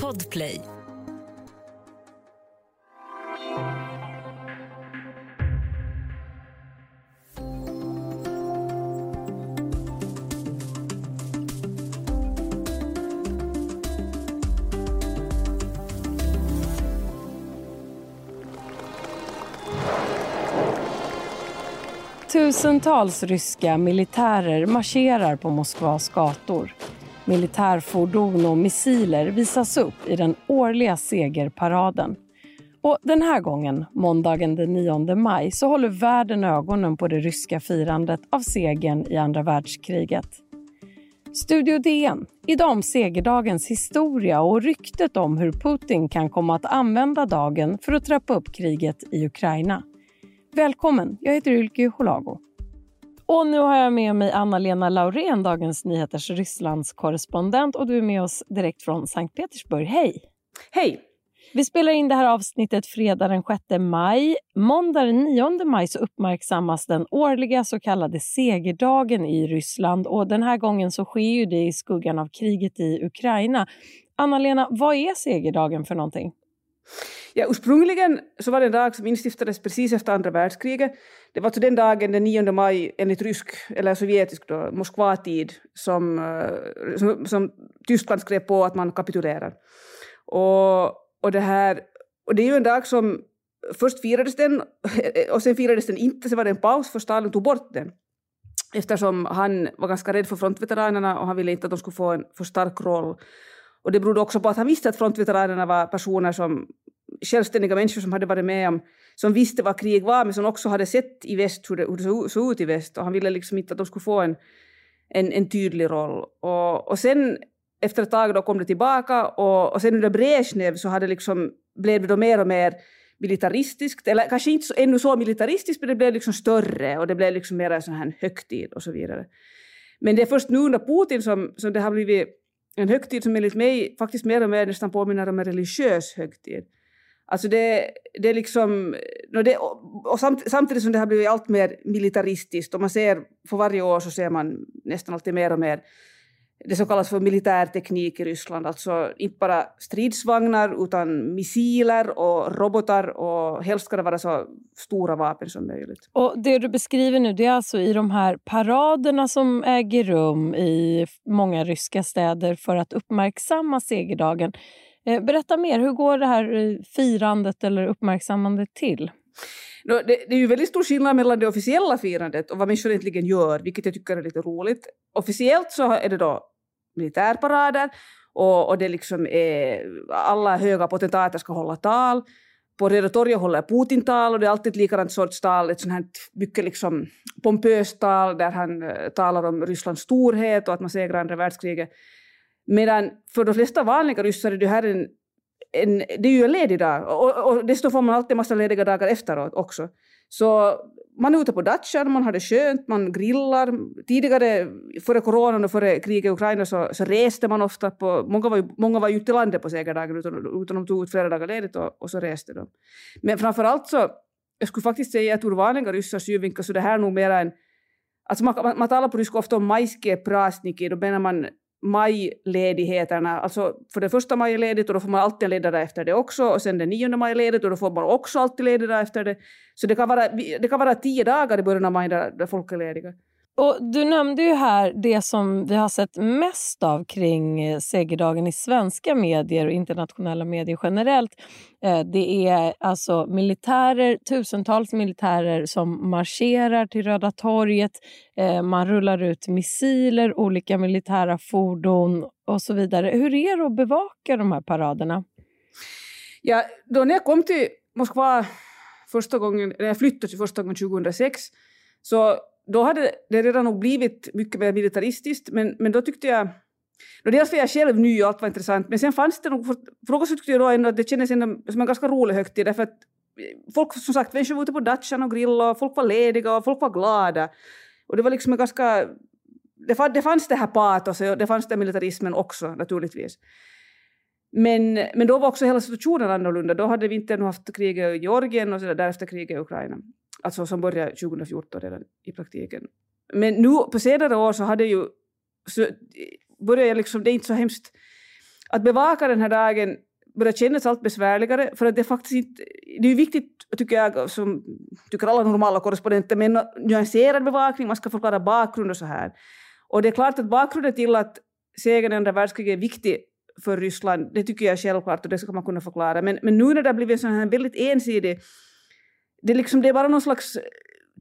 Podplay. Tusentals ryska militärer marscherar på Moskvas gator. Militärfordon och missiler visas upp i den årliga segerparaden. Och den här gången, måndagen den 9 maj, så håller världen ögonen på det ryska firandet av segern i andra världskriget. Studio DN, idag om segerdagens historia och ryktet om hur Putin kan komma att använda dagen för att trappa upp kriget i Ukraina. Välkommen, jag heter Ylke Holago. Och nu har jag med mig Anna-Lena Laurén, Dagens Nyheters Rysslands korrespondent och du är med oss direkt från Sankt Petersburg. Hej! Hej! Vi spelar in det här avsnittet fredag den 6 maj. Måndag den 9 maj så uppmärksammas den årliga så kallade segerdagen i Ryssland och den här gången så sker ju det i skuggan av kriget i Ukraina. Anna-Lena, vad är segerdagen för någonting? Ja, ursprungligen så var det en dag som instiftades precis efter andra världskriget. Det var alltså den dagen, den 9 maj, enligt rysk eller sovjetisk då, Moskvatid, som, eh, som, som Tyskland skrev på att man kapitulerar. Och, och, det här, och det är ju en dag som först firades den och sen firades den inte, sen var det en paus för Stalin tog bort den. Eftersom han var ganska rädd för frontveteranerna och han ville inte att de skulle få en för stark roll. Och det berodde också på att han visste att frontveteranerna var personer som självständiga människor som hade varit med om, som visste vad krig var men som också hade sett i väst hur det, hur det såg ut i väst och han ville liksom inte att de skulle få en, en, en tydlig roll. Och, och sen efter ett tag då kom det tillbaka och, och sen under Brezhnev så hade liksom, blev det då mer och mer militaristiskt, eller kanske inte så, ännu så militaristiskt men det blev liksom större och det blev liksom mer en sån här högtid och så vidare. Men det är först nu under Putin som, som det har blivit en högtid som enligt mig faktiskt mer och mer nästan påminner om en religiös högtid. Alltså det, det är liksom... Det, och samt, samtidigt som det har blivit allt mer militaristiskt och man ser för varje år så ser man nästan alltid mer och mer det som kallas för militärteknik i Ryssland, alltså inte bara stridsvagnar utan missiler och robotar och helst ska det vara så stora vapen som möjligt. Och Det du beskriver nu det är alltså i de här paraderna som äger rum i många ryska städer för att uppmärksamma segerdagen. Eh, berätta mer, hur går det här eh, firandet eller uppmärksammandet till? Det, det är ju väldigt stor skillnad mellan det officiella firandet och vad människor egentligen gör, vilket jag tycker är lite roligt. Officiellt så är det då militärparader och, och det liksom är, alla höga potentater ska hålla tal. På Röda torget håller Putin tal och det är alltid ett likadant sorts tal, ett sånt här mycket liksom pompöst tal där han eh, talar om Rysslands storhet och att man segrar andra världskriget. Medan för de flesta vanliga ryssar är det här en, en, det är ju en ledig dag och, och dessutom får man alltid en massa lediga dagar efteråt också. Så man är ute på datchen, man har det skönt, man grillar. Tidigare, före coronan och före kriget i Ukraina, så, så reste man ofta. På, många, var ju, många var ju ute i landet på segerdagen utan, utan de tog ut flera dagar ledigt och, och så reste de. Men framför allt så, jag skulle faktiskt säga att ur vanliga ryssars synvinkel så det här nog mera en... Alltså man, man, man talar på ryska ofta om majske prasniki, då menar man majledigheterna, alltså för det första maj är ledigt och då får man alltid en ledig efter det också och sen den nionde maj är ledigt och då får man också alltid ledig efter det. Så det kan vara, det kan vara tio dagar i början av maj där, där folk är lediga. Och du nämnde ju här det som vi har sett mest av kring eh, segerdagen i svenska medier och internationella medier generellt. Eh, det är alltså militärer, tusentals militärer som marscherar till Röda torget. Eh, man rullar ut missiler, olika militära fordon och så vidare. Hur är det att bevaka de här paraderna? Ja, då när jag kom till Moskva första gången, när jag flyttade till första gången 2006 så då hade det redan nog blivit mycket mer militaristiskt, men, men då tyckte jag då dels var jag själv ny och allt var intressant, men sen fanns det nog, för, för något så tyckte jag då ändå att det kändes ändå som en ganska rolig högtid, därför att eh, folk, som sagt, människor var ute på dachen och grillade och folk var lediga och folk var glada. Och det var liksom en ganska... Det, fann, det fanns det här patoset och det fanns den militarismen också naturligtvis. Men, men då var också hela situationen annorlunda. Då hade vi inte haft kriget i Georgien och så därefter kriget i Ukraina alltså som började 2014 redan i praktiken. Men nu på senare år så hade ju, så började jag liksom, det är inte så hemskt att bevaka den här dagen börjar kännas allt besvärligare för att det är faktiskt inte, det är viktigt tycker jag, som tycker alla normala korrespondenter, med en nyanserad bevakning, man ska förklara bakgrund och så här. Och det är klart att bakgrunden till att segern i andra världskriget är viktig för Ryssland, det tycker jag är självklart och det ska man kunna förklara. Men, men nu när det har blivit en sån här väldigt ensidig, det är, liksom, det är bara någon slags eh,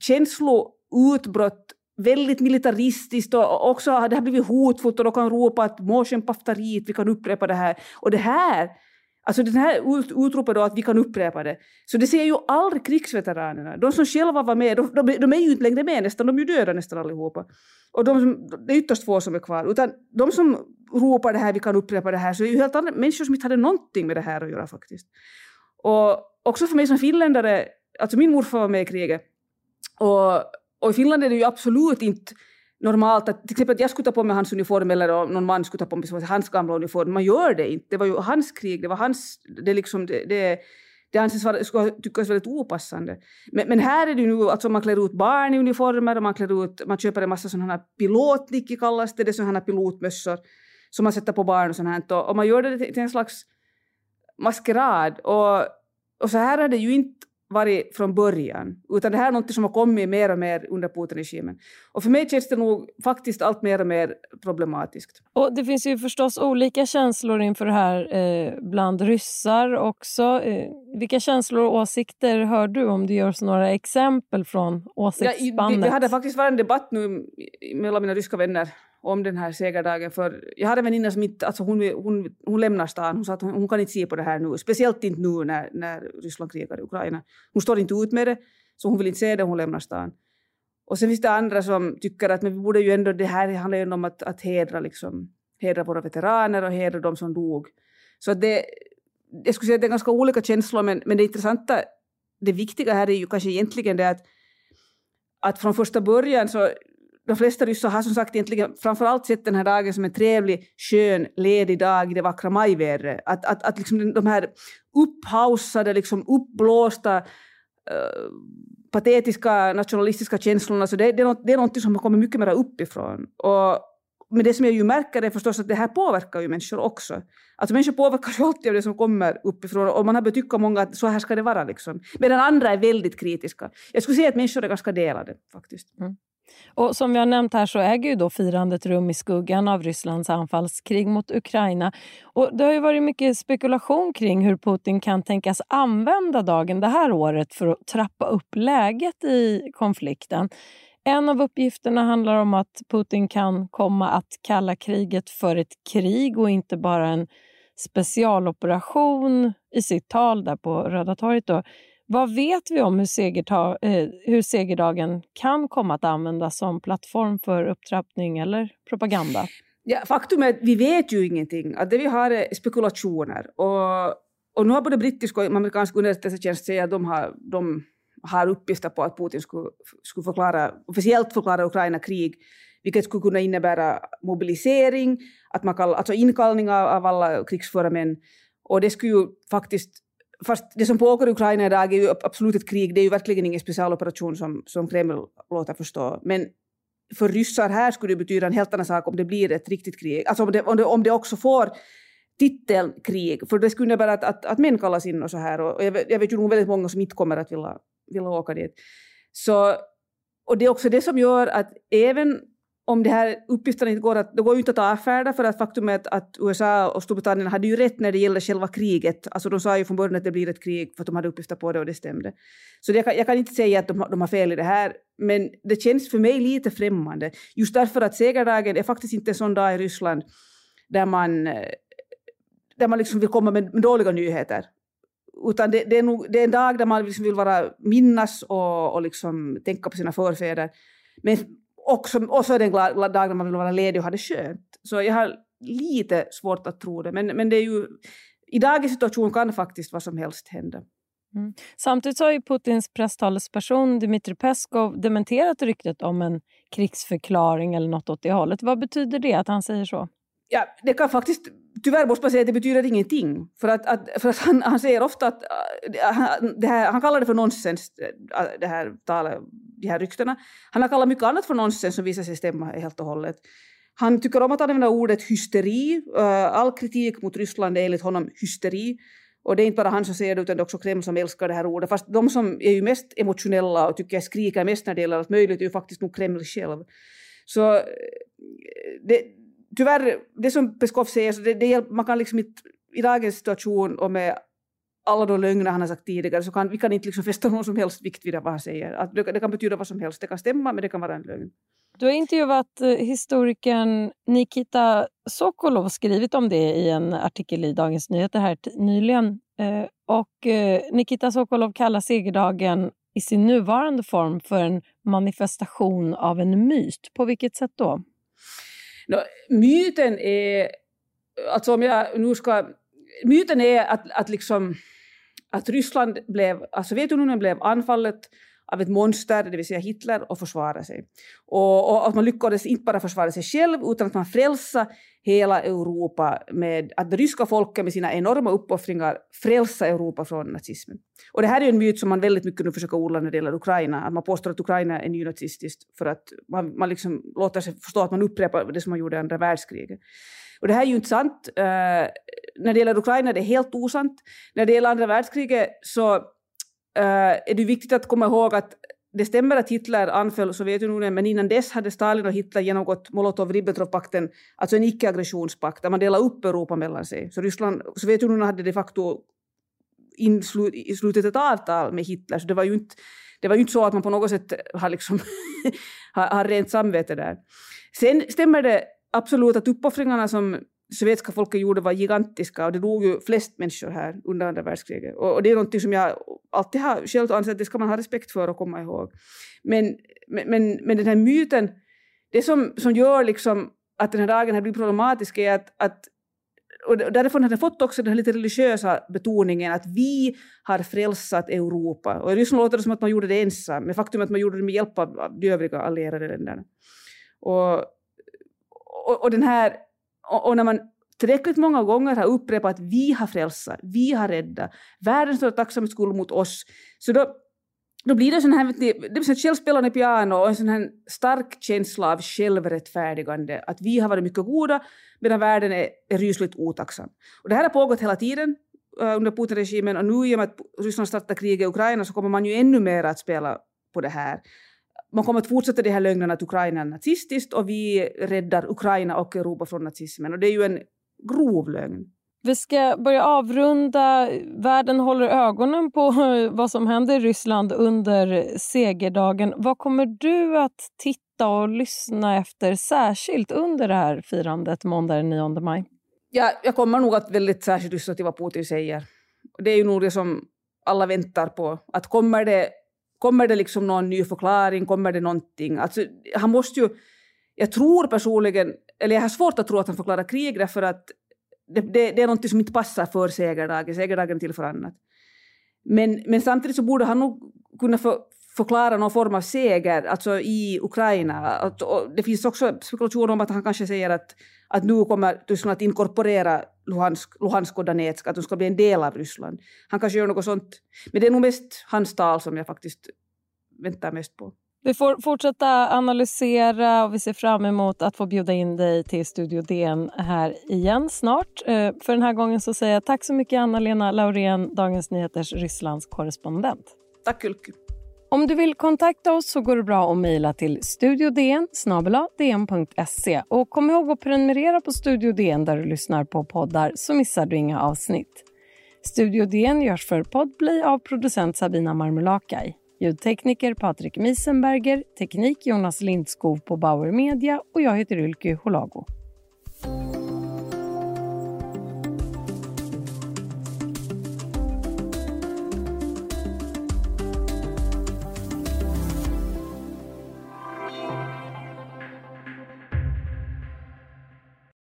känsloutbrott väldigt militaristiskt och också det har blivit hotfullt och de kan ropa att morsen paftarit, vi kan upprepa det här. Och det här, alltså den här utropet då att vi kan upprepa det, så det ser ju aldrig krigsveteranerna. De som själva var med, de, de, de är ju inte längre med nästan, de är ju döda nästan allihopa. Och de, det är ytterst få som är kvar. Utan de som ropar det här, vi kan upprepa det här, så är ju helt andra människor som inte hade någonting med det här att göra faktiskt. Och också för mig som finländare, alltså min morfar var med i kriget, och och i Finland är det ju absolut inte normalt att till exempel att jag skulle ta på mig hans uniform eller någon man skulle ta på mig hans gamla uniform. Man gör det inte. Det var ju hans krig, det var hans... Det, liksom, det, det, det anses vara, skulle tyckas väldigt opassande. Men, men, här är det ju nu, alltså man klär ut barn i uniformer och man, klär ut, man köper en massa sådana här pilotnicki kallas det, det är sådana här pilotmössor som man sätter på barn och sånt här. Och, man gör det till, till en slags maskerad. Och, och så här är det ju inte varit från början, utan det här är något som har kommit mer och mer under Putin-regimen. Och för mig känns det nog faktiskt allt mer och mer problematiskt. Och Det finns ju förstås olika känslor inför det här eh, bland ryssar också. Eh, vilka känslor och åsikter hör du om du gör några exempel från åsiktsspannet? Ja, vi, vi hade faktiskt varit en debatt nu mellan mina ryska vänner om den här segerdagen. För jag har en väninna som inte, alltså hon, hon, hon lämnar stan. Hon sa att hon, hon, kan inte se på det här nu. Speciellt inte nu när, när Ryssland krigar i Ukraina. Hon står inte ut med det, så hon vill inte se det hon lämnar stan. Och sen finns det andra som tycker att men vi borde ju ändå, det här handlar ju om att, att hedra, liksom, hedra våra veteraner och hedra de som dog. Så det, jag skulle säga att det är ganska olika känslor, men, men det intressanta, det viktiga här är ju kanske egentligen det att, att från första början så de flesta ryssar har som sagt egentligen framförallt sett den här dagen som en trevlig, skön, ledig dag i det vackra majvädret. Att, att, att liksom de här upphausade, liksom uppblåsta, uh, patetiska nationalistiska känslorna, så det, det, är något, det är något som har kommit mycket mer uppifrån. Och, men det som jag ju märker är förstås att det här påverkar ju människor också. Alltså människor påverkas ju alltid av det som kommer uppifrån och man har börjat tycka många att så här ska det vara. Liksom. Medan andra är väldigt kritiska. Jag skulle säga att människor är ganska delade faktiskt. Mm. Och Som vi har nämnt här så äger ju då firandet rum i skuggan av Rysslands anfallskrig mot Ukraina. Och Det har ju varit mycket spekulation kring hur Putin kan tänkas använda dagen det här året för att trappa upp läget i konflikten. En av uppgifterna handlar om att Putin kan komma att kalla kriget för ett krig och inte bara en specialoperation i sitt tal där på Röda torget. Då. Vad vet vi om hur, segerta, eh, hur segerdagen kan komma att användas som plattform för upptrappning eller propaganda? Ja, faktum är att vi vet ju ingenting. Att det vi har är spekulationer. Och, och nu har både brittisk och amerikansk underrättelsetjänst sagt att de har, de har uppgifter på att Putin skulle, skulle förklara, officiellt förklara Ukraina krig, vilket skulle kunna innebära mobilisering, att man kall, alltså inkallning av, av alla krigsföra män. Och det skulle ju faktiskt Fast det som pågår i Ukraina idag är ju absolut ett krig, det är ju verkligen ingen specialoperation som, som Kreml låter förstå. Men för ryssar här skulle det betyda en helt annan sak om det blir ett riktigt krig. Alltså om det, om det, om det också får titeln krig, för det skulle innebära att, att, att män kallas in och så här. Och jag, vet, jag vet ju nog väldigt många som inte kommer att vilja, vilja åka dit. Så, och det är också det som gör att även om det här uppgifterna inte går att, det går ju inte att avfärda för att faktum är att, att, USA och Storbritannien hade ju rätt när det gäller själva kriget. Alltså de sa ju från början att det blir ett krig för att de hade uppgifter på det och det stämde. Så det, jag kan inte säga att de, de har fel i det här, men det känns för mig lite främmande. Just därför att segerdagen är faktiskt inte en sån dag i Ryssland där man, eh, där man liksom vill komma med, med dåliga nyheter. Utan det, det, är nog, det är en dag där man liksom vill vara, minnas och, och liksom tänka på sina förfäder. Men och, som, och så är det en glad dag när man vill vara ledig och ha det skönt. Så jag har lite svårt att tro det. Men, men det är ju, i dagens situation kan faktiskt vad som helst hända. Mm. Samtidigt har ju Putins presstalesperson Dmitrij Peskov dementerat ryktet om en krigsförklaring eller något åt det hållet. Vad betyder det att han säger så? Ja, det kan faktiskt, tyvärr måste man säga att det betyder ingenting. För att, att för att han, han säger ofta att, äh, han, det här, han kallar det för nonsens, äh, äh, det här talet, de här ryktena. Han har kallat mycket annat för nonsens som visar sig stämma helt och hållet. Han tycker om att använda ordet hysteri. All kritik mot Ryssland är enligt honom hysteri. Och det är inte bara han som säger det utan det är också Kreml som älskar det här ordet. Fast de som är ju mest emotionella och tycker jag skriker mest när det gäller allt möjligt är ju faktiskt nog Kreml själv. Så det, tyvärr, det som Peskov säger, så det, det, man kan liksom inte i dagens situation och med alla de lögner han har sagt tidigare så kan vi kan inte liksom fästa någon som helst vikt vid vad han säger. Att det, det, kan betyda vad som helst. Det kan stämma men det kan vara en lögn. Du har intervjuat eh, historikern Nikita Sokolov och skrivit om det i en artikel i Dagens Nyheter här nyligen. Eh, och eh, Nikita Sokolov kallar segerdagen i sin nuvarande form för en manifestation av en myt. På vilket sätt då? No, myten är... Alltså om jag nu ska... Myten är att, att, liksom, att Ryssland blev... Alltså att Sovjetunionen blev anfallet? Av ett monster, det vill säga Hitler, och försvara sig. Och, och, att man lyckades inte bara försvara sig själv utan att man frälsa hela Europa med att det ryska folket med sina enorma uppoffringar frälsa Europa från nazismen. Och det här är en myt som man väldigt mycket nu försöker odla när det gäller Ukraina, att man påstår att Ukraina är nynazistiskt för att man, man liksom låter sig förstå att man upprepar det som man gjorde i andra världskriget. Och det här är ju inte sant. Uh, när det gäller Ukraina det är helt osant. När det gäller andra världskriget så Eh, är det viktigt att komma ihåg att det stämmer att Hitler anföll Sovjetunionen, men innan dess hade Stalin och Hitler genomgått Molotov-Ribbentrop-pakten, alltså en icke-aggressionspakt, där man delade upp Europa mellan sig. Så Ryssland, Sovjetunionen hade de facto slutit ett avtal med Hitler, så det var ju inte, det var ju inte så att man på något sätt har, liksom har, har rent samvete där. Sen stämmer det absolut att uppoffringarna som sovjetiska folket gjorde var gigantiska och det dog ju flest människor här under andra världskriget. Och, och det är någonting som jag alltid har själv ansett att det ska man ha respekt för och komma ihåg. Men, men, men den här myten, det som, som gör liksom att den här dagen har blivit problematisk är att, att och därifrån har den fått också den här lite religiösa betoningen att vi har frälsat Europa. Och i Ryssland låter det som att man gjorde det ensam, men faktum är att man gjorde det med hjälp av de övriga allierade länderna. Och, och, och den här och, och när man tillräckligt många gånger har upprepat att vi har frälsat, vi har räddat, världen står tacksamhetsskuld mot oss, så då, då blir det sån här, det blir självspelande piano och en sån här stark känsla av självrättfärdigande, att vi har varit mycket goda medan världen är, är rysligt otacksam. Och det här har pågått hela tiden eh, under Putin-regimen och nu i och med att Ryssland startar krig i Ukraina så kommer man ju ännu mer att spela på det här man kommer att fortsätta de här lögnerna att Ukraina är nazistiskt och vi räddar Ukraina och Europa från nazismen. Och det är ju en grov lögn. Vi ska börja avrunda. Världen håller ögonen på vad som händer i Ryssland under segerdagen. Vad kommer du att titta och lyssna efter särskilt under det här firandet måndag den 9 maj? Ja, jag kommer nog att väldigt särskilt lyssna till vad Putin säger. Det är ju nog det som alla väntar på. Att kommer det Kommer det liksom någon ny förklaring? Kommer det någonting? Alltså, han måste ju... Jag tror personligen, eller jag har svårt att tro att han förklarar krig därför att det, det, det är något som inte passar för segerdagen. Segerdagen är till för annat. Men, men samtidigt så borde han nog kunna för, förklara någon form av seger alltså i Ukraina. Det finns också spekulationer om att han kanske säger att, att nu kommer Ryssland att inkorporera Luhansk, Luhansk och Donetsk, att de ska bli en del av Ryssland. Han kanske gör något sånt. Men det är nog mest hans tal som jag faktiskt väntar mest på. Vi får fortsätta analysera och vi ser fram emot att få bjuda in dig till Studio DN här igen snart. Eh, för den här gången så säger jag tack så mycket Anna-Lena Laurén, Dagens Nyheters Rysslands korrespondent. Tack Ulke. Om du vill kontakta oss så går det bra att mejla till studiodn och kom ihåg att prenumerera på Studio DN där du lyssnar på poddar så missar du inga avsnitt. Studio DN görs för Podplay av producent Sabina Marmulakai. Ljudtekniker Patrik Miesenberger, teknik Jonas Lindskov på Bauer Media och jag heter Ylke Holago.